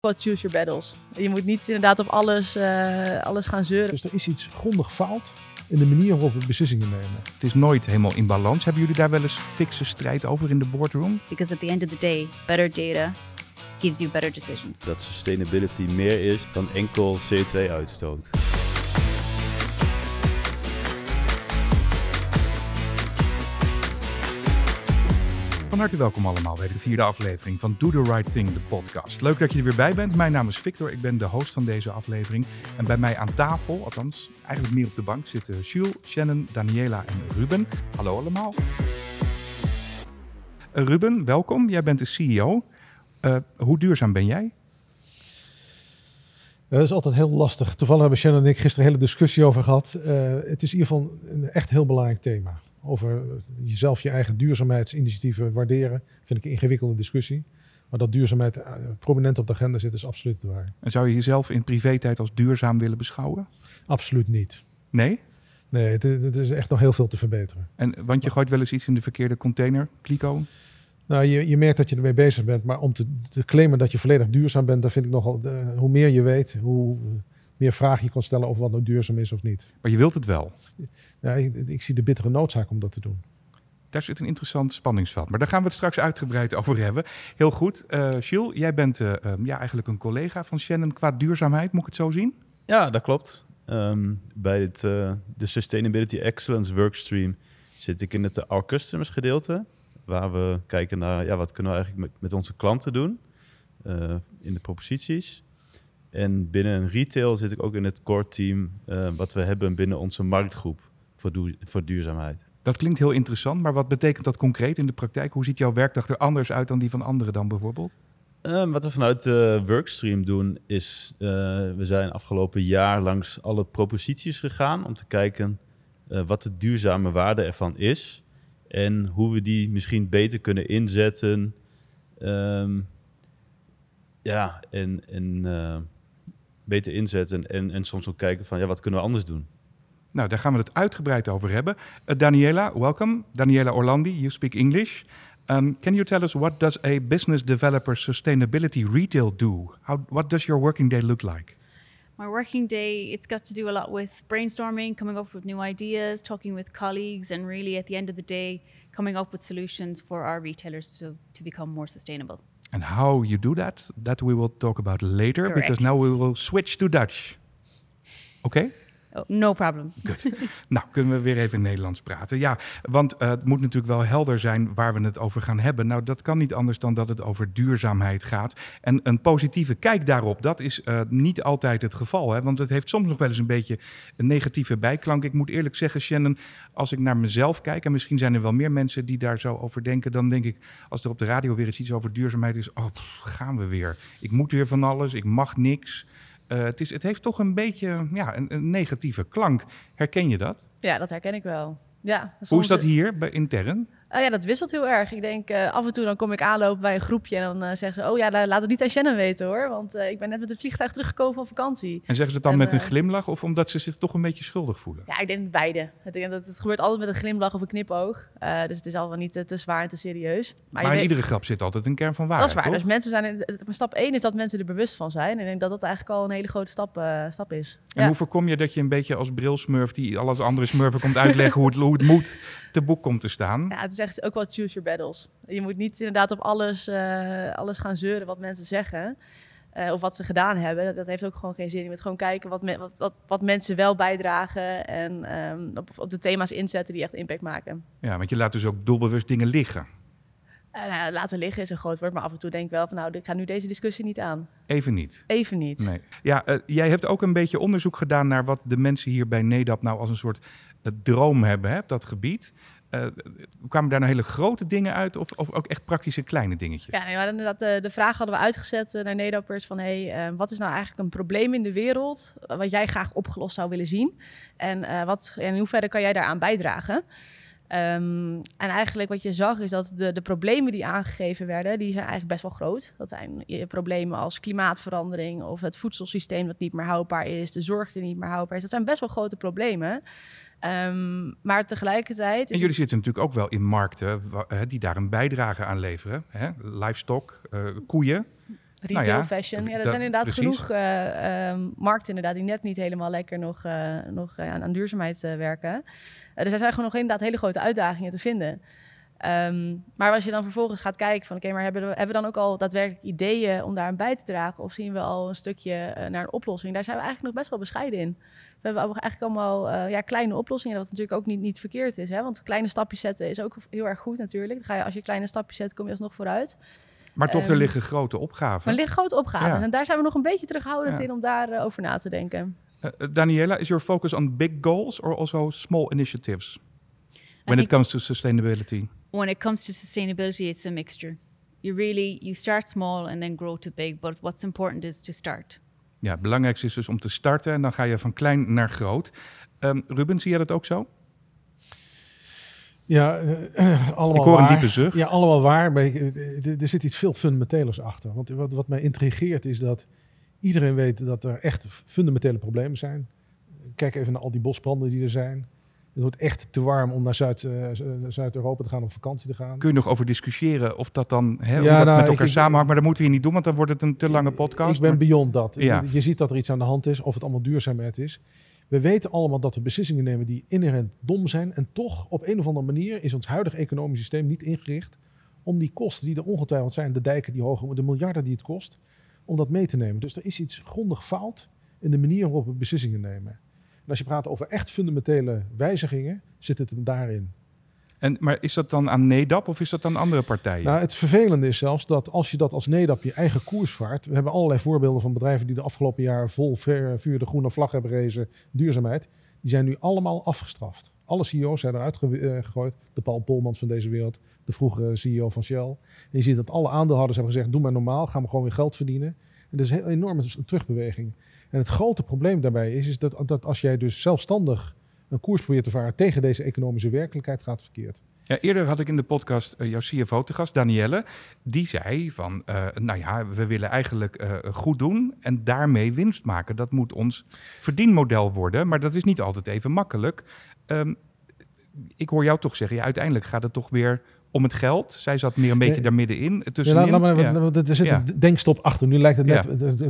Wat choose your battles. Je moet niet inderdaad op alles, uh, alles gaan zeuren. Dus er is iets grondig fout in de manier waarop we beslissingen nemen. Het is nooit helemaal in balans. Hebben jullie daar wel eens fikse strijd over in de boardroom? Because at the end of the day, better data gives you better decisions. Dat sustainability meer is dan enkel CO2-uitstoot. Harte welkom allemaal bij de vierde aflevering van Do the Right Thing, de podcast. Leuk dat je er weer bij bent. Mijn naam is Victor, ik ben de host van deze aflevering. En bij mij aan tafel, althans eigenlijk meer op de bank, zitten Jules, Shannon, Daniela en Ruben. Hallo allemaal. Uh, Ruben, welkom. Jij bent de CEO. Uh, hoe duurzaam ben jij? Dat is altijd heel lastig. Toevallig hebben Shannon en ik gisteren een hele discussie over gehad. Het is in ieder geval een echt heel belangrijk thema over jezelf je eigen duurzaamheidsinitiatieven waarderen, vind ik een ingewikkelde discussie. Maar dat duurzaamheid eh, prominent op de agenda zit, is absoluut waar. En zou je jezelf in privé-tijd als duurzaam willen beschouwen? Absoluut niet. Nee? Nee, het, is echt nog heel veel te verbeteren. En, want je gooit wel eens iets in de verkeerde container, Kliko? Nou, je, je merkt dat je ermee bezig bent, maar om te, te claimen dat je volledig duurzaam bent, dan vind ik nogal, de, hoe meer je weet, hoe meer vragen je kan stellen over wat nou duurzaam is of niet. Maar je wilt het wel? Ja, ik, ik, zie de bittere noodzaak om dat te doen. Daar zit een interessant spanningsveld. Maar daar gaan we het straks uitgebreid over hebben. Heel goed. Uh, Gilles, jij bent uh, um, ja, eigenlijk een collega van Shannon qua duurzaamheid. Moet ik het zo zien? Ja, dat klopt. Um, bij het, uh, de Sustainability Excellence Workstream zit ik in het Our Customers gedeelte. Waar we kijken naar ja, wat kunnen we eigenlijk met, met onze klanten doen in de proposities. En binnen retail zit ik ook in het core team uh, wat we hebben binnen onze marktgroep voor, voor duurzaamheid. Dat klinkt heel interessant, maar wat betekent dat concreet in de praktijk? Hoe ziet jouw werkdag er anders uit dan die van anderen dan bijvoorbeeld? Uh, wat we vanuit de workstream doen is, uh, we zijn afgelopen jaar langs alle proposities gegaan om te kijken wat de duurzame waarde ervan is en hoe we die misschien beter kunnen inzetten. Um, ja, en, en beter inzetten en, en soms ook kijken van ja, wat kunnen we anders doen? Nou, daar gaan we het uitgebreid over hebben. Uh, Daniela, welcome. Daniela Orlandi, you speak English. Um, can you tell us what does a business developer sustainability retail do? How, what does your working day look like? My working day, it's got to do a lot with brainstorming, coming up with new ideas, talking with colleagues, and really at the end of the day, coming up with solutions for our retailers to, to become more sustainable. And how you do that, that we will talk about later, Correct. because now we will switch to Dutch. Okay? Oh, no problem. Good. nou, kunnen we weer even Nederlands praten. Ja, want uh, het moet natuurlijk wel helder zijn waar we het over gaan hebben. Nou, dat kan niet anders dan dat het over duurzaamheid gaat. En een positieve kijk daarop, dat is uh, niet altijd het geval. Hè? Want het heeft soms nog wel eens een beetje een negatieve bijklank. Ik moet eerlijk zeggen, Shannon, als ik naar mezelf kijk... en misschien zijn er wel meer mensen die daar zo over denken... dan denk ik, als er op de radio weer eens iets over duurzaamheid is... oh, gaan we weer. Ik moet weer van alles, ik mag niks... Uh, het, is, het heeft toch een beetje ja, een, een, negatieve klank. Herken je dat? Ja, dat herken ik wel. Ja, Hoe is dat hier bij intern? Uh, ja, dat wisselt heel erg. Ik denk uh, af en toe dan kom ik aanlopen bij een groepje en dan uh, zeggen ze: Oh ja, laat het niet aan Shannon weten hoor. Want ik ben net met het vliegtuig teruggekomen van vakantie. En zeggen ze het dan en, met een glimlach of omdat ze zich toch een beetje schuldig voelen? Ja, ik denk beide. Ik denk dat het gebeurt altijd met een glimlach of een knipoog. dus het is allemaal niet te, zwaar en te serieus. Maar, maar in weet, iedere grap zit altijd een kern van waarheid. Dat is waar. Toch? Dus mensen zijn. stap 1 is dat mensen er bewust van zijn. En ik denk dat dat eigenlijk al een hele grote stap, stap is. En ja. hoe voorkom je dat je een beetje als brilsmurf die alles andere smurfen komt uitleggen hoe, het, hoe het moet te boek komt te staan? Ja, het is echt ook wel choose your battles. Je moet niet inderdaad op alles, uh, alles gaan zeuren wat mensen zeggen. Uh, of wat ze gedaan hebben. Dat, dat, heeft ook gewoon geen zin. Je moet gewoon kijken wat, me, wat, wat, wat mensen wel bijdragen. En um, op, op, de thema's inzetten die echt impact maken. Ja, want je laat dus ook doelbewust dingen liggen. Uh, nou, laten liggen is een groot woord, maar af en toe denk ik wel van nou, ik ga nu deze discussie niet aan. Even niet. Even niet. Nee. Ja, uh, jij hebt ook een beetje onderzoek gedaan naar wat de mensen hier bij NEDAP nou als een soort uh, droom hebben, hè, dat gebied. Kwamen daar nou hele grote dingen uit of, of, ook echt praktische kleine dingetjes? Ja, nee, we inderdaad de, de vraag hadden we uitgezet naar Nedappers van hey, wat is nou eigenlijk een probleem in de wereld wat jij graag opgelost zou willen zien en wat, in hoeverre kan jij daaraan bijdragen? Um, en eigenlijk wat je zag is dat de, de problemen die aangegeven werden, die zijn eigenlijk best wel groot. Dat zijn problemen als klimaatverandering of het voedselsysteem dat niet meer houdbaar is, de zorg die niet meer houdbaar is. Dat zijn best wel grote problemen. Um, maar tegelijkertijd. En jullie zitten natuurlijk ook wel in markten die daar een bijdrage aan leveren. Hè? Livestock, uh, koeien. Retail, Nou ja, fashion. Ja, dat dat- zijn inderdaad precies. genoeg eh, ehm, markten inderdaad die net niet helemaal lekker nog, eh, nog eh, aan, aan duurzaamheid werken. Dus er zijn gewoon nog inderdaad hele grote uitdagingen te vinden. Ehm, maar als je dan vervolgens gaat kijken van oké, maar hebben we, hebben we dan ook al daadwerkelijk ideeën om daar aan bij te dragen? Of zien we al een stukje naar een oplossing? Daar zijn we eigenlijk nog best wel bescheiden in. We hebben eigenlijk allemaal ja, kleine oplossingen, wat natuurlijk ook niet, niet verkeerd is. Hè? Want kleine stapjes zetten is ook heel erg goed natuurlijk. Dan ga je, als je kleine stapjes zet, kom je alsnog vooruit. Maar toch, er Ehm, liggen grote opgaven. Maar er liggen grote opgaven. Ja. En daar zijn we nog een beetje terughoudend Ja. in om daarover over na te denken. Uh, uh, Daniela, is your focus on big goals or also small initiatives when it comes to sustainability? when it comes to sustainability, it's a mixture. You really you start small and then grow to big, but what's important is to start. Ja, het belangrijkste is dus om te starten en dan ga je van klein naar groot. Um, Ruben, zie jij dat ook zo? Ja, eh, allemaal Ik hoor een waar. diepe zucht. Ja, allemaal waar. Maar ik- eh, er zit iets veel fundamentelers achter. Want wat, wat mij intrigeert is dat iedereen weet dat er echt fundamentele problemen zijn. Kijk even naar al die bosbranden die er zijn. Het wordt echt te warm om naar Zuid, Z- Zuid-Europa te gaan, op vakantie te gaan. Kun je nog over discussiëren of dat dan hè, hoe Ja, dat nou, met elkaar ik- samenhangt. Maar dat moeten we hier niet doen, want dan wordt het een te lange podcast. Ik ben Maar- beyond dat. Ja. Je ziet dat er iets aan de hand is, of het allemaal duurzaamheid is. We weten allemaal dat we beslissingen nemen die inherent dom zijn. En toch, op een of andere manier, is ons huidige economisch systeem niet ingericht om die kosten die er ongetwijfeld zijn, de dijken die hoger, de miljarden die het kost, om dat mee te nemen. Dus er is iets grondig fout in de manier waarop we beslissingen nemen. En als je praat over echt fundamentele wijzigingen, zit het hem daarin. En, maar is dat dan aan NEDAP of is dat aan andere partijen? Nou, het vervelende is zelfs dat als je dat als NEDAP je eigen koers vaart. We hebben allerlei voorbeelden van bedrijven die de afgelopen jaar vol vuur de groene vlag hebben gerezen. Duurzaamheid. Die zijn nu allemaal afgestraft. Alle CEO's zijn eruit eh, gegooid. De Paul Polmans van deze wereld. De vroege CEO van Shell. En je ziet dat alle aandeelhouders hebben gezegd: doe maar normaal. Gaan we gewoon weer geld verdienen. En dat is een enorme terugbeweging. En het grote probleem daarbij is, is dat, dat als jij dus zelfstandig een koers probeert te varen tegen deze economische werkelijkheid, gaat verkeerd. Ja, eerder had ik in de podcast eh, jouw CFO te gast, Danielle. Die zei van, eh, nou ja, we willen eigenlijk eh, goed doen en daarmee winst maken. Dat moet ons verdienmodel worden, maar dat is niet altijd even makkelijk. Ehm, ik hoor jou toch zeggen, ja, uiteindelijk gaat het toch weer om het geld. Zij zat meer een beetje Nee. daar middenin, Ja, tussenin. laat maar, Ja. want- want er zit Ja. een denkstop achter. Nu lijkt het net,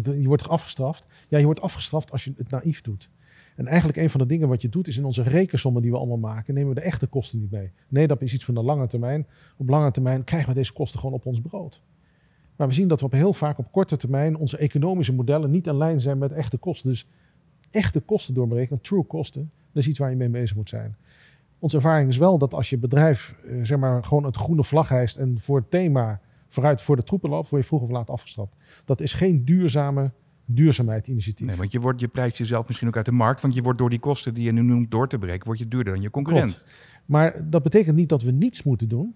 je wordt afgestraft. Ja, je wordt afgestraft als je het naïef doet. En eigenlijk een van de dingen wat je doet, is in onze rekensommen die we allemaal maken, nemen we de echte kosten niet mee. Nee, dat is iets van de lange termijn. Op lange termijn krijgen we deze kosten gewoon op ons brood. Maar we zien dat we op heel vaak op korte termijn onze economische modellen niet in lijn zijn met echte kosten. Dus echte kosten doorberekenen, true kosten, dat is iets waar je mee bezig moet zijn. Onze ervaring is wel dat als je bedrijf eh, zeg maar, gewoon het groene vlag hijst en voor het thema vooruit voor de troepen loopt, word je vroeg of laat afgestraft. Dat is geen duurzame duurzaamheidsinitiatief. Nee, want je, wordt, je prijst jezelf misschien ook uit de markt, want je wordt door die kosten die je nu noemt door te breken, word je duurder dan je concurrent. Maar dat betekent niet dat we niets moeten doen,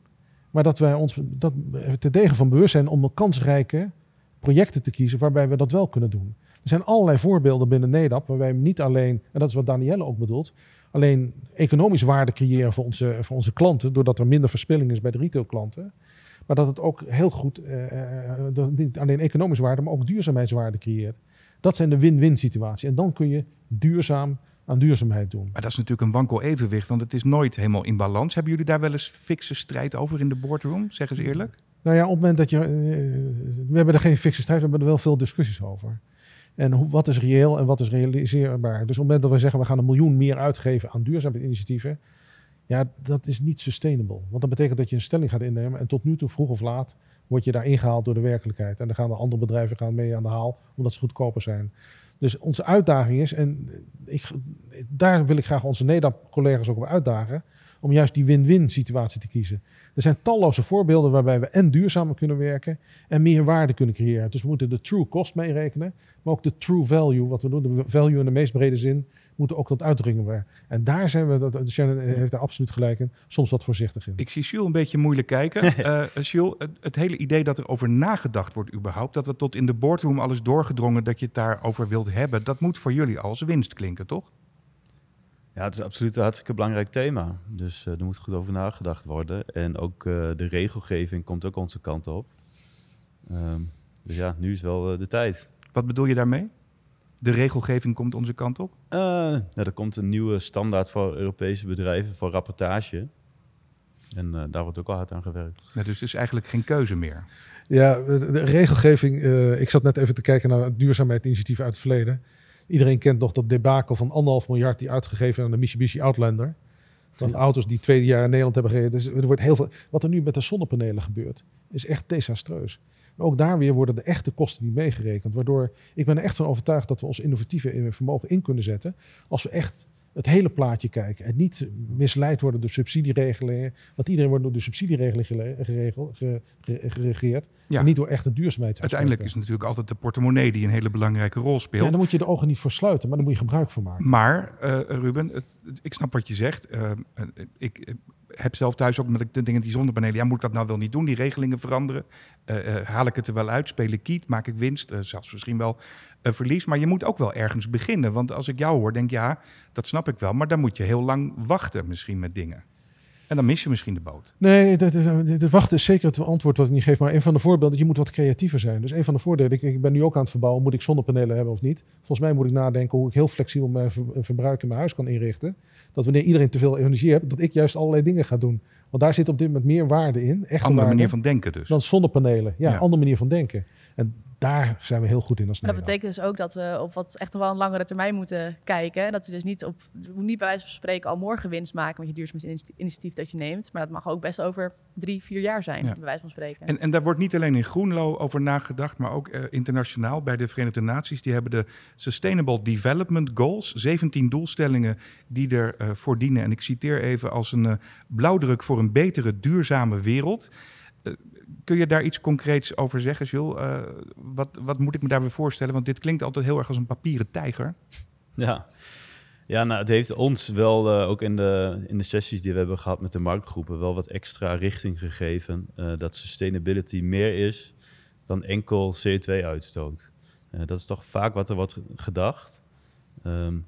maar dat wij ons dat, te degen van bewust zijn om kansrijke projecten te kiezen waarbij we dat wel kunnen doen. Er zijn allerlei voorbeelden binnen NEDAP waarbij we niet alleen, en dat is wat Danielle ook bedoelt, alleen economische waarde creëren voor onze, voor onze klanten, doordat er minder verspilling is bij de retailklanten. Maar dat het ook heel goed, eh, eh, dat niet alleen economische waarde, maar ook duurzaamheidswaarde creëert. Dat zijn de win-win situaties. En dan kun je duurzaam aan duurzaamheid doen. Maar dat is natuurlijk een wankel evenwicht, want het is nooit helemaal in balans. Hebben jullie daar wel eens fikse strijd over in de boardroom? Zeg eens eerlijk. Nou ja, op het moment dat je. eh, we hebben er geen fixe strijd, we hebben er wel veel discussies over. En hoe, wat is reëel en wat is realiseerbaar? Dus op het moment dat we zeggen we gaan een miljoen meer uitgeven aan duurzaamheidsinitiatieven. Ja, dat is niet sustainable. Want dat betekent dat je een stelling gaat innemen. En tot nu toe, vroeg of laat, word je daar ingehaald door de werkelijkheid. En dan gaan de andere bedrijven gaan mee aan de haal, omdat ze goedkoper zijn. Dus onze uitdaging is, en ik, daar wil ik graag onze NEDAP-collega's ook op uitdagen, om juist die win-win situatie te kiezen. Er zijn talloze voorbeelden waarbij we en duurzamer kunnen werken en meer waarde kunnen creëren. Dus we moeten de true cost meerekenen, maar ook de true value, wat we doen, de value in de meest brede zin, moeten ook tot uitdrukken brengen. En daar zijn we, dat, Shannon heeft daar absoluut gelijk in, soms wat voorzichtig in. Ik zie Jules een beetje moeilijk kijken. Eh Jules, het, het hele idee dat er over nagedacht wordt überhaupt, dat het tot in de boardroom alles doorgedrongen dat je het daarover wilt hebben, dat moet voor jullie als winst klinken, toch? Ja, het is absoluut een hartstikke belangrijk thema. Dus eh, er moet goed over nagedacht worden. En ook eh, de regelgeving komt ook onze kant op. Ehm, dus ja, nu is wel eh, de tijd. Wat bedoel je daarmee? De regelgeving komt onze kant op? Eh, nou, er komt een nieuwe standaard voor Europese bedrijven voor rapportage. En eh, daar wordt ook al hard aan gewerkt. Nou, dus er is eigenlijk geen keuze meer. Ja, de, regelgeving. eh, ik zat net even te kijken naar duurzaamheidsinitiatieven uit het verleden. Iedereen kent nog dat debakel van anderhalf miljard die uitgegeven aan de Mitsubishi Outlander. Van Ja. auto's die twee jaar in Nederland hebben gereden. Dus er wordt heel veel. Wat er nu met de zonnepanelen gebeurt, is echt desastreus. Maar ook daar weer worden de echte kosten niet meegerekend. Waardoor ik ben er echt van overtuigd dat we ons innovatieve vermogen in kunnen zetten. Als we echt het hele plaatje kijken. En niet misleid worden door subsidieregelingen. Want iedereen wordt door de subsidieregeling geregeld, ge- ge- geregeerd. Ja. En niet door echte duurzaamheidsaspecten. Uiteindelijk is het natuurlijk altijd de portemonnee die een hele belangrijke rol Ja, speelt. dan moet je de ogen niet voor sluiten, maar dan moet je gebruik van maken. Maar, eh, Ruben, het- ik snap wat je zegt. Eh, eh, ik heb zelf thuis ook met de dingen die zonnepanelen. Ja, moet ik dat nou wel niet doen? Die regelingen veranderen. Eh, eh, haal ik het er wel uit? Speel ik kiet? Maak ik winst? Eh, zelfs misschien wel verlies. Maar je moet ook wel ergens beginnen. Want als ik jou hoor, denk ja, dat snap ik wel. Maar dan moet je heel lang wachten misschien met dingen. En dan mis je misschien de boot. Nee, de, de, de wachten is zeker het antwoord wat ik niet geef. Maar een van de voorbeelden, je moet wat creatiever zijn. Dus een van de voordelen, ik, ik ben nu ook aan het verbouwen, moet ik zonnepanelen hebben of niet? Volgens mij moet ik nadenken hoe ik heel flexibel mijn ver- verbruik in mijn huis kan inrichten. Dat wanneer iedereen te veel energie heeft, dat ik juist allerlei dingen ga doen. Want daar zit op dit moment meer waarde in, echte Andere waarde, manier van denken dus. dan zonnepanelen. Ja, Ja. andere manier van denken. En daar zijn we heel goed in als Maar dat Nederland. betekent dus ook dat we op wat echt wel een langere termijn moeten kijken. Dat we dus niet op, we moeten niet bij wijze van spreken al morgen winst maken met je duurzaamheidsinitiatief dat je neemt. Maar dat mag ook best over drie, vier jaar zijn, Ja. bij wijze van spreken. En, en daar wordt niet alleen in Groenlo over nagedacht, maar ook eh, internationaal bij de Verenigde Naties. Die hebben de Sustainable Development Goals, 17 doelstellingen die ervoor voor dienen. En ik citeer even als een eh, blauwdruk voor een betere, duurzame wereld. Kun je daar iets concreets over zeggen, Jules? Eh, wat, wat moet ik me daarbij voorstellen? Want dit klinkt altijd heel erg als een papieren tijger. Ja. Ja, nou, het heeft ons wel eh, ook in de, in de sessies die we hebben gehad met de marktgroepen wel wat extra richting gegeven. eh, dat sustainability meer is dan enkel CO2-uitstoot. Eh, dat is toch vaak wat er wordt gedacht. Ehm,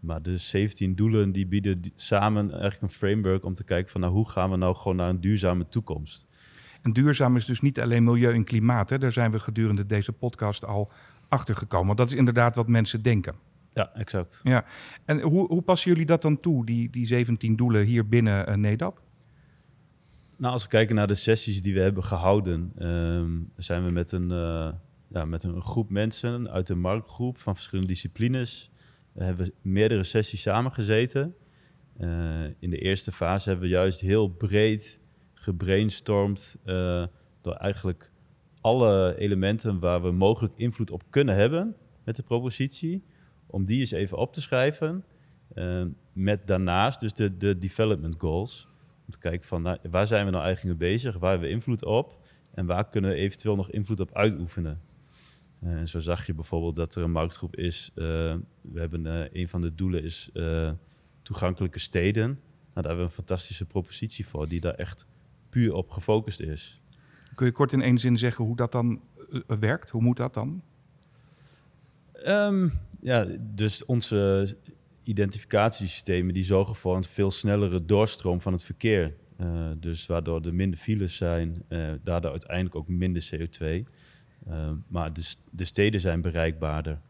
maar de 17 doelen die bieden samen eigenlijk een framework om te kijken van nou, hoe gaan we nou gewoon naar een duurzame toekomst. En duurzaam is dus niet alleen milieu en klimaat. Hè? Daar zijn we gedurende deze podcast al achter gekomen. Want dat is inderdaad wat mensen denken. Ja, exact. Ja, en hoe, hoe passen jullie dat dan toe, die, die 17 doelen hier binnen eh, NEDAP? Nou, als we kijken naar de sessies die we hebben gehouden, ehm, zijn we met een, eh, ja, met een groep mensen uit de marktgroep van verschillende disciplines. We hebben meerdere sessies samengezeten. Eh, in de eerste fase hebben we juist heel breed gebrainstormd eh, door eigenlijk alle elementen waar we mogelijk invloed op kunnen hebben met de propositie, om die eens even op te schrijven. Eh, met daarnaast dus de, de development goals. Om te kijken van nou, waar zijn we nou eigenlijk mee bezig, waar hebben we invloed op en waar kunnen we eventueel nog invloed op uitoefenen. Eh, En zo zag je bijvoorbeeld dat er een marktgroep is. we hebben een van de doelen is toegankelijke steden. Nou, daar hebben we een fantastische propositie voor, die daar echt puur op gefocust is. Kun je kort in één zin zeggen hoe dat dan eh, werkt? Hoe moet dat dan? Ehm, ja, dus onze identificatiesystemen die zorgen voor een veel snellere doorstroom van het verkeer. Eh, dus waardoor er minder files zijn, eh, daardoor uiteindelijk ook minder CO2. Ehm, maar de steden zijn bereikbaarder.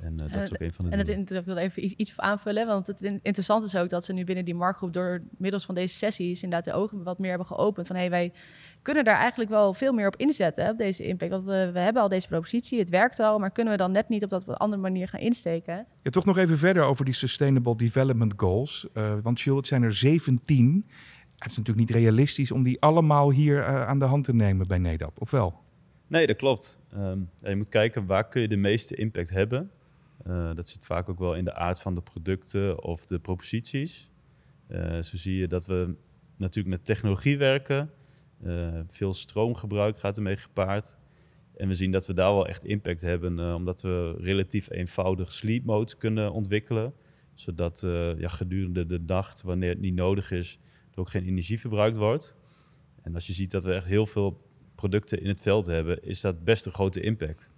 En eh, dat is ook een van de En het, ik wil even iets, iets op aanvullen, want het in- interessant is ook dat ze nu binnen die marktgroep door middels van deze sessies inderdaad de ogen wat meer hebben geopend. Van hey, wij kunnen daar eigenlijk wel veel meer op inzetten, hè, op deze impact. Want we, we hebben al deze propositie, het werkt al, maar kunnen we dan net niet op dat op een andere manier gaan insteken? Ja, toch nog even verder over die Sustainable Development Goals. Eh, want Jules, het zijn er 17. Het is natuurlijk niet realistisch om die allemaal hier eh, aan de hand te nemen bij NEDAP, of wel? Nee, dat klopt. Ehm, ja, je moet kijken waar kun je de meeste impact hebben. Eh, dat zit vaak ook wel in de aard van de producten of de proposities. Eh, zo zie je dat we natuurlijk met technologie werken. Eh, veel stroomgebruik gaat ermee gepaard. En we zien dat we daar wel echt impact hebben, omdat we relatief eenvoudig sleep modes kunnen ontwikkelen. Zodat ja, gedurende de nacht, wanneer het niet nodig is, er ook geen energie verbruikt wordt. En als je ziet dat we echt heel veel producten in het veld hebben, is dat best een grote impact.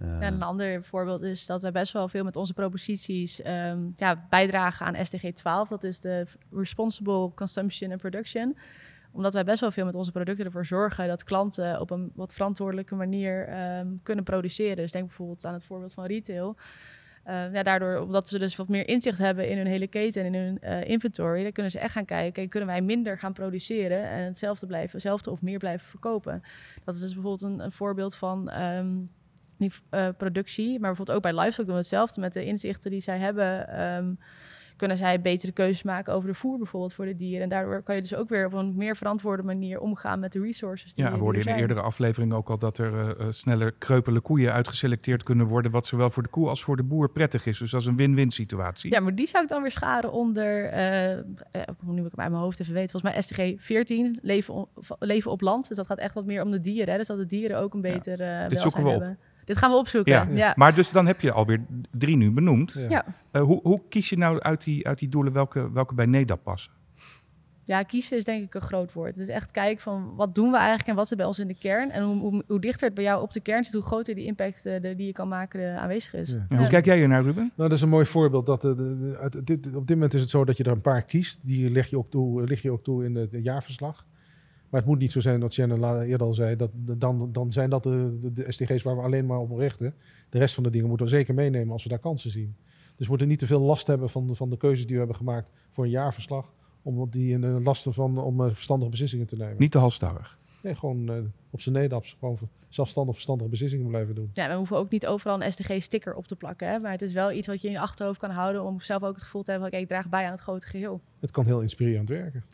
Eh, En een ander voorbeeld is dat we best wel veel met onze proposities ehm, ja, bijdragen aan SDG 12. Dat is de Responsible Consumption and Production. Omdat wij best wel veel met onze producten ervoor zorgen dat klanten op een wat verantwoordelijke manier ehm, kunnen produceren. Dus denk bijvoorbeeld aan het voorbeeld van retail. Eh, ja, daardoor, omdat ze dus wat meer inzicht hebben in hun hele keten en in hun eh, inventory, dan kunnen ze echt gaan kijken, kunnen wij minder gaan produceren en hetzelfde blijven, hetzelfde of meer blijven verkopen. Dat is dus bijvoorbeeld een, een voorbeeld van ehm, eh, productie, maar bijvoorbeeld ook bij livestock doen we hetzelfde met de inzichten die zij hebben. ehm, kunnen zij betere keuzes maken over de voer bijvoorbeeld voor de dieren. En daardoor kan je dus ook weer op een meer verantwoorde manier omgaan met de resources. Die, Ja, we hoorden in zijn. eerdere aflevering ook al dat er eh, eh, sneller kreupele koeien uitgeselecteerd kunnen worden, wat zowel voor de koe als voor de boer prettig is. Dus dat is een win-win situatie. Ja, maar die zou ik dan weer scharen onder, eh eh, nu ik hem uit mijn hoofd even weet, volgens mij SDG 14, leven, leven op land. Dus dat gaat echt wat meer om de dieren, hè? dus dat de dieren ook een beter Dit welzijn zoeken we op. Dit gaan we opzoeken, Ja. Maar dus dan heb je alweer drie nu benoemd. Ja. Eh, hoe, hoe kies je nou uit die, uit die doelen welke, welke bij NEDAP passen? Ja, kiezen is denk ik een groot woord. Dus echt kijken van wat doen we eigenlijk en wat zit bij ons in de kern. En hoe, hoe, hoe dichter het bij jou op de kern zit, hoe groter die impact eh, de- die je kan maken eh, aanwezig is. Ja. Ja, Hoe kijk jij hier naar, Ruben? Nou, dat is een mooi voorbeeld. Dat, de, de- uit dit, op dit moment is het zo dat je er een paar kiest. Die leg je ook toe, lig je ook toe in het jaarverslag. Maar het moet niet zo zijn dat Shannon eerder al zei, dat, dan, dan zijn dat de, de, de SDG's waar we alleen maar op richten. De rest van de dingen moeten we zeker meenemen als we daar kansen zien. Dus we moeten niet te veel last hebben van, de- van de keuzes die we hebben gemaakt voor een jaarverslag. Om die in lasten van om eh, verstandige beslissingen te nemen. Niet te halstarrig. Nee, gewoon eh, op zijn nedaps. Gewoon zelfstandig verstandige beslissingen blijven doen. Ja, we hoeven ook niet overal een SDG-sticker op te plakken. Hè? Maar het is wel iets wat je in je achterhoofd kan houden om zelf ook het gevoel te hebben van, oké, ik draag bij aan het grote geheel. Het kan heel inspirerend werken.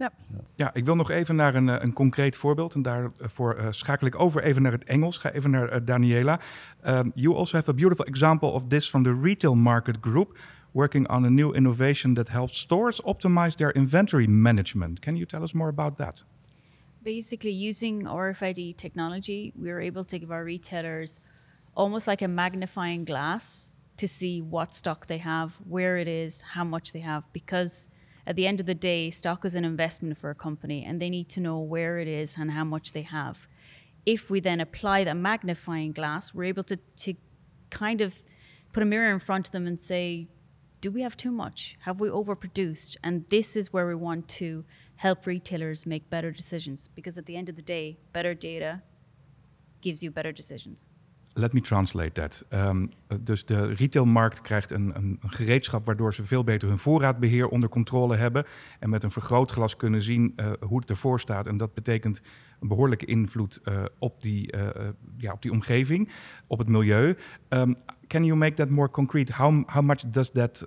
Ja, ik wil nog even naar een, eh, een concreet voorbeeld. En daarvoor eh, schakel ik over even naar het Engels. Ga even naar Daniela. Um, you also have a beautiful example of this from the retail market group, working on a new innovation that helps stores optimize their inventory management. Can you tell us more about that? Basically, using RFID technology, we were able to give our retailers almost like a magnifying glass to see what stock they have, where it is, how much they have. Because at the end of the day, stock is an investment for a company and they need to know where it is and how much they have. If we then apply that magnifying glass, we're able to, to kind of put a mirror in front of them and say, do we have too much? Have we overproduced? And this is where we want to help retailers make better decisions because at the end of the day, better data gives you better decisions. Let me translate that. Uh, dus de retailmarkt krijgt een, een, gereedschap waardoor ze veel beter hun voorraadbeheer onder controle hebben. En met een vergrootglas kunnen zien uh, hoe het ervoor staat. En dat betekent een behoorlijke invloed uh, op, die, uh, ja, op die omgeving, op het milieu. Um, can you make that more concrete? How, how much does that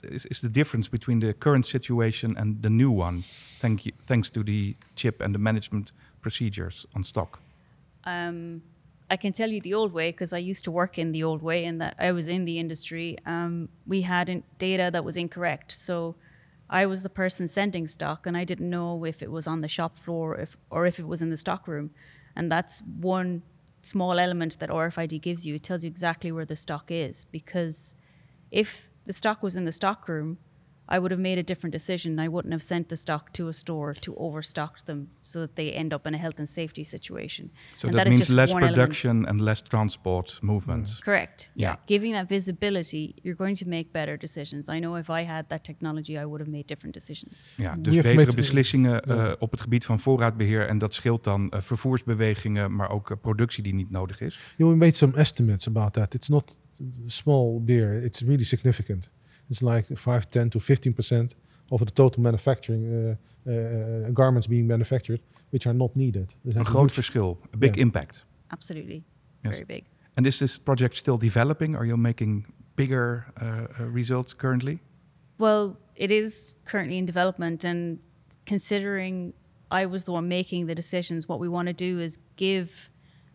is, the difference between the current situation and the new one? Thank you, thanks to the chip and the management procedures on stock. Um, I can tell you the old way because I used to work in the old way and that I was in the industry. Um, we had data that was incorrect. So I was the person sending stock and I didn't know if it was on the shop floor if, or if it was in the stock room. And that's one small element that RFID gives you. It tells you exactly where the stock is because if the stock was in the stock room, I would have made a different decision. I wouldn't have sent the stock to a store to overstock them so that they end up in a health and safety situation. So And that, is means just less one element. production and less transport movement. Correct. Yeah. Giving that visibility, you're going to make better decisions. I know if I had that technology, I would have made different decisions. Ja, Moet dus betere beslissingen eh, Ja. op het gebied van voorraadbeheer. En dat scheelt dan eh, vervoersbewegingen, maar ook eh, productie die niet nodig is. You made some estimates about that. It's not small beer. It's really significant. It's like 5, 10 to 15 percent of the total manufacturing uh, uh, garments being manufactured, which are not needed. There's Een a groot huge- verschil, a big Ja. impact. Absolutely. Yes. Very big. And is this project still developing? Are you making bigger uh, uh, results currently? Well, it is currently in development, and considering I was the one making the decisions, what we want to do is give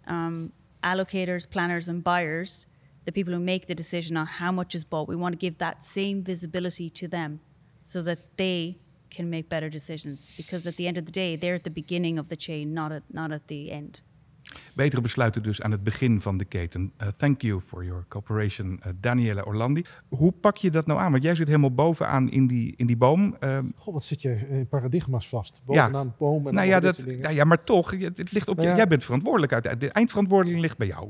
um, allocators, planners, and buyers, the people who make the decision on how much is bought, we want to give that same visibility to them so that they can make better decisions. Because at the end of the day, they're at the beginning of the chain, not at, not at the end. Betere besluiten dus aan het begin van de keten. Uh, thank you for your cooperation, uh, Daniela Orlandi. Hoe pak je dat nou aan? Want jij zit helemaal bovenaan in die, in die boom. Ehm, Goh, wat zit je in paradigma's vast? Bovenaan de boom en nou, ja, dat, nou ja, maar toch, het, het ligt op je, Nou ja. jij bent verantwoordelijk. Uit, de eindverantwoording ligt bij jou.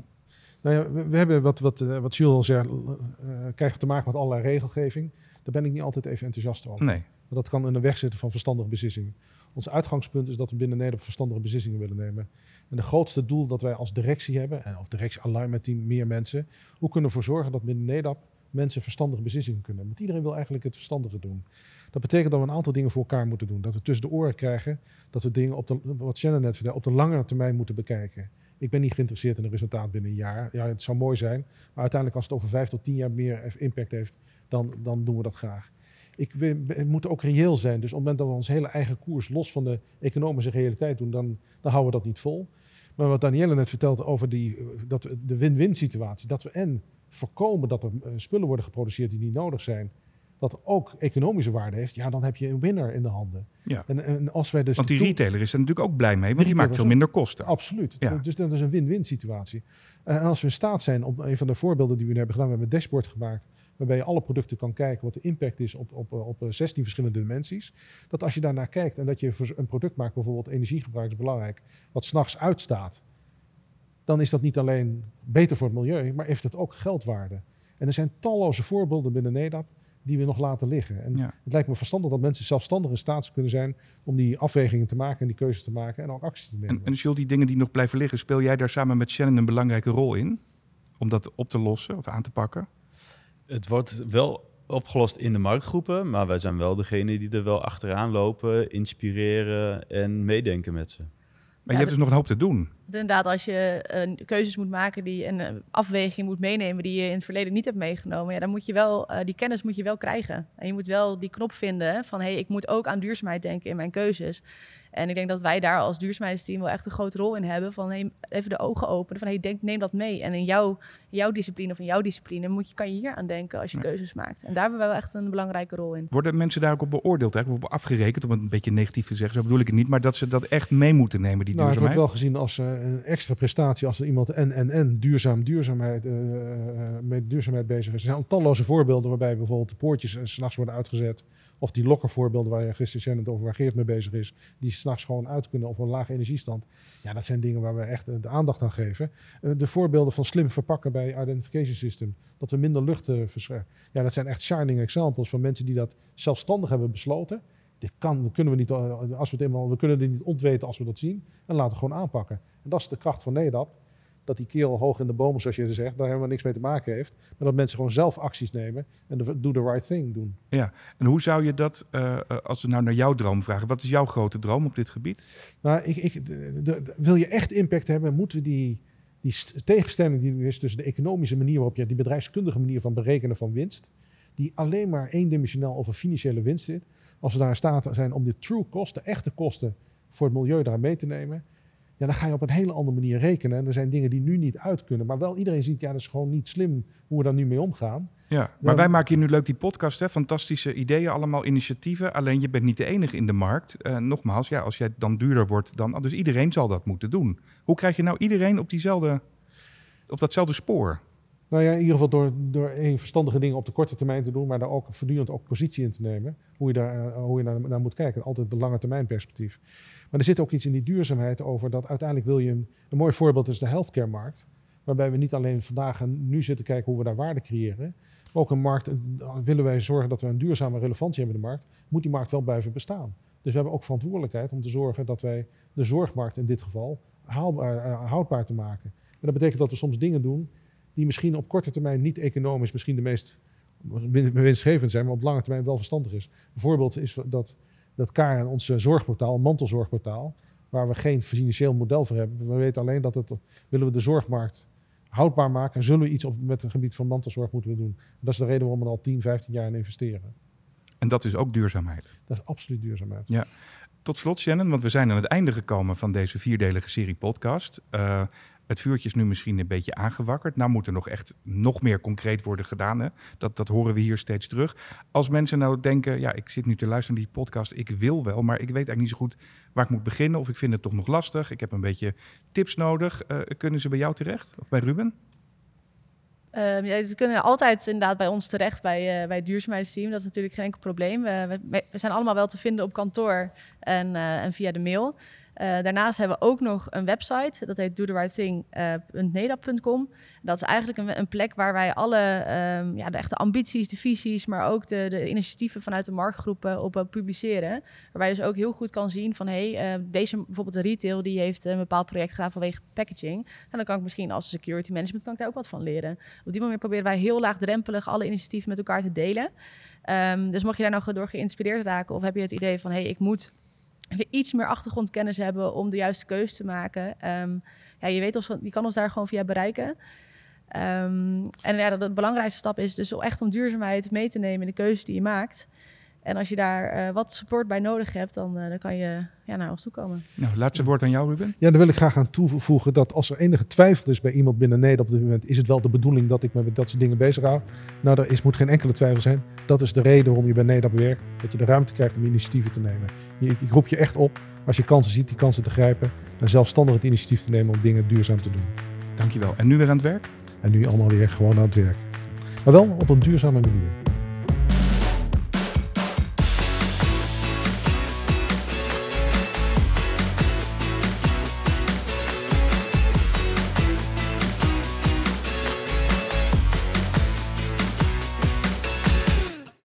Nou ja, we, we hebben wat, wat, eh, wat Jules al zei, eh, krijgen te maken met allerlei regelgeving. Daar ben ik niet altijd even enthousiast over. Nee. Maar dat kan in de weg zitten van verstandige beslissingen. Ons uitgangspunt is dat we binnen Nederland verstandige beslissingen willen nemen. En het grootste doel dat wij als directie hebben, en of directie align met die meer mensen, hoe kunnen we ervoor zorgen dat binnen Nederland mensen verstandige beslissingen kunnen. Want iedereen wil eigenlijk het verstandige doen. Dat betekent dat we een aantal dingen voor elkaar moeten doen. Dat we tussen de oren krijgen dat we dingen op de, wat Shannon net vertelde, op de langere termijn moeten bekijken. Ik ben niet geïnteresseerd in een resultaat binnen een jaar. Ja, het zou mooi zijn. Maar uiteindelijk als het over vijf tot tien jaar meer impact heeft, dan, dan doen we dat graag. Ik, we, moeten ook reëel zijn. Dus op het moment dat we ons hele eigen koers los van de economische realiteit doen, dan, dan houden we dat niet vol. Maar wat Danielle net vertelde over die, dat we, de win-win situatie. Dat we en voorkomen dat er eh, spullen worden geproduceerd die niet nodig zijn. Dat ook economische waarde heeft. Ja, dan heb je een winnaar in de handen. Ja. En, en als wij dus Want die retailer is er natuurlijk ook blij mee, want die maakt veel minder kosten. Absoluut. Ja. Dus dat is een win-win situatie. En als we in staat zijn, op een van de voorbeelden die we nu hebben gedaan, we hebben een dashboard gemaakt, waarbij je alle producten kan kijken wat de impact is op, op, op eh, 16 verschillende dimensies. Dat als je daarnaar kijkt en dat je een product maakt, bijvoorbeeld energiegebruik is belangrijk, wat s'nachts uitstaat, dan is dat niet alleen beter voor het milieu, maar heeft het ook geldwaarde. En er zijn talloze voorbeelden binnen NEDAP die we nog laten liggen. En Ja. het lijkt me verstandig dat mensen zelfstandig in staat kunnen zijn om die afwegingen te maken en die keuzes te maken en ook acties te nemen. En, en Jules, die dingen die nog blijven liggen, speel jij daar samen met Shannon een belangrijke rol in? Om dat op te lossen of aan te pakken? Het wordt wel opgelost in de marktgroepen, maar wij zijn wel degene die er wel achteraan lopen, inspireren en meedenken met ze. Maar je hebt dus nog een hoop te doen. Inderdaad, als je eh, keuzes moet maken die een eh, afweging moet meenemen die je in het verleden niet hebt meegenomen, ja, dan moet je wel eh, die kennis moet je wel krijgen. En je moet wel die knop vinden van hé, hey, ik moet ook aan duurzaamheid denken in mijn keuzes. En ik denk dat wij daar als duurzaamheidsteam wel echt een grote rol in hebben. Van hey, even de ogen openen. Van hey, denk, neem dat mee. En in jouw, jouw discipline of in jouw discipline moet je, kan je hier aan denken als je Ja. keuzes maakt. En daar hebben we wel echt een belangrijke rol in. Worden mensen daar ook op beoordeeld, eigenlijk op afgerekend, om het een beetje negatief te zeggen, zo bedoel ik het niet, maar dat ze dat echt mee moeten nemen, die Nou, het wordt wel gezien als eh, een extra prestatie als er iemand en en en duurzaam, duurzaamheid, eh, eh, met duurzaamheid bezig is. Er zijn talloze voorbeelden waarbij bijvoorbeeld de poortjes s'nachts worden uitgezet. Of die lokkervoorbeelden waar je gisteren het over waar Geert mee bezig is, die s'nachts gewoon uit kunnen of een lage energiestand. Ja, dat zijn dingen waar we echt eh, de aandacht aan geven. Eh, de voorbeelden van slim verpakken bij Identification System, dat we minder lucht uh, Ja, dat zijn echt shining examples van mensen die dat zelfstandig hebben besloten. Dit kan, kunnen we niet, als we het eenmaal, we kunnen dit niet ontweten als we dat zien. En laten we gewoon aanpakken. En dat is de kracht van NEDAP. Dat die kerel hoog in de bomen, zoals je zegt, daar helemaal niks mee te maken heeft. Maar dat mensen gewoon zelf acties nemen en de do the right thing doen. En hoe zou je dat, eh, eh, als we nou naar jouw droom vragen, wat is jouw grote droom op dit gebied? Nou, ik, ik, de- de- de- wil je echt impact hebben, moeten we die, die st- tegenstelling die er is tussen de economische manier waarop je die bedrijfskundige manier van berekenen van winst, die alleen maar eendimensionaal over financiële winst zit, als we daar in staat zijn om de true cost, de echte kosten voor het milieu daar mee te nemen, ja, dan ga je op een hele andere manier rekenen. En er zijn dingen die nu niet uit kunnen, maar wel iedereen ziet, ja, dat is gewoon niet slim hoe we daar nu mee omgaan. Ja, maar Dan- wij maken hier nu leuk die podcast, hè? fantastische ideeën, allemaal initiatieven. Alleen je bent niet de enige in de markt. Eh, nogmaals, ja, als jij dan duurder wordt, dan, dus iedereen zal dat moeten doen. Hoe krijg je nou iedereen op, diezelfde, op datzelfde spoor? Nou ja, in ieder geval door, door één verstandige dingen op de korte termijn te doen, maar daar ook voortdurend ook positie in te nemen. Hoe je daar eh, hoe je naar, naar moet kijken. Altijd de lange termijn perspectief. Maar er zit ook iets in die duurzaamheid over dat uiteindelijk wil je een, mooi voorbeeld is de healthcare markt. Waarbij we niet alleen vandaag en nu zitten kijken hoe we daar waarde creëren. Maar ook een markt, eh, willen wij zorgen dat we een duurzame relevantie hebben in de markt, moet die markt wel blijven bestaan. Dus we hebben ook verantwoordelijkheid om te zorgen dat wij de zorgmarkt in dit geval haalbaar, eh, houdbaar te maken. En dat betekent dat we soms dingen doen die misschien op korte termijn niet economisch misschien de meest win- winstgevend zijn, maar op lange termijn wel verstandig is. Een voorbeeld is dat, dat Karen, ons eh, zorgportaal, mantelzorgportaal, waar we geen financieel model voor hebben. We weten alleen dat het, willen we de zorgmarkt houdbaar maken en zullen we iets op, met het gebied van mantelzorg moeten we doen. Dat is de reden waarom we al 10, 15 jaar in investeren. En dat is ook duurzaamheid. Dat is absoluut duurzaamheid. Tot slot, Shannon, want we zijn aan het einde gekomen van deze vierdelige serie podcast. Eh, het vuurtje is nu misschien een beetje aangewakkerd. Nou moet er nog echt nog meer concreet worden gedaan. Hè? Dat, dat horen we hier steeds terug. Als mensen nou denken, ja, ik zit nu te luisteren naar die podcast. Ik wil wel, maar ik weet eigenlijk niet zo goed waar ik moet beginnen. Of ik vind het toch nog lastig. Ik heb een beetje tips nodig. Eh, kunnen ze bij jou terecht? Of bij Ruben? Ehm, ja, ze kunnen altijd inderdaad bij ons terecht, bij, eh, bij het duurzaamheidsteam. Dat is natuurlijk geen enkel probleem. We, we, we zijn allemaal wel te vinden op kantoor en, eh, en via de mail. Uh, daarnaast hebben we ook nog een website, dat heet dotherighting.nedap.com. Uh, dat is eigenlijk een, een, plek waar wij alle um, ja, de echte ambities, de visies, maar ook de, de initiatieven vanuit de marktgroepen op uh, publiceren. Waarbij je dus ook heel goed kan zien van, hey, deze bijvoorbeeld de retail, die heeft een bepaald project gedaan vanwege packaging. En dan kan ik misschien als security management kan ik daar ook wat van leren. Op die manier proberen wij heel laagdrempelig alle initiatieven met elkaar te delen. Um, dus mocht je daar nou door geïnspireerd raken of heb je het idee van, hé, hey, ik moet iets meer achtergrondkennis hebben om de juiste keuze te maken. Um, ja, je weet ons, je kan ons daar gewoon via bereiken. Um, en ja, de, de, belangrijkste stap is dus echt om duurzaamheid mee te nemen in de keuze die je maakt. En als je daar uh, wat support bij nodig hebt, dan, uh, dan kan je ja, naar ons toe komen. Nou, laatste woord aan jou, Ruben. Ja, dan wil ik graag aan toevoegen dat als er enige twijfel is bij iemand binnen Nederland op dit moment, is het wel de bedoeling dat ik me met dat soort dingen bezig hou. Nou, er is, moet geen enkele twijfel zijn. Dat is de reden waarom je bij Nederland werkt. Dat je de ruimte krijgt om initiatieven te nemen. Ik, ik roep je echt op, als je kansen ziet, die kansen te grijpen. En zelfstandig het initiatief te nemen om dingen duurzaam te doen. Dankjewel. En nu weer aan het werk? En nu allemaal weer gewoon aan het werk. Maar wel op een duurzame manier.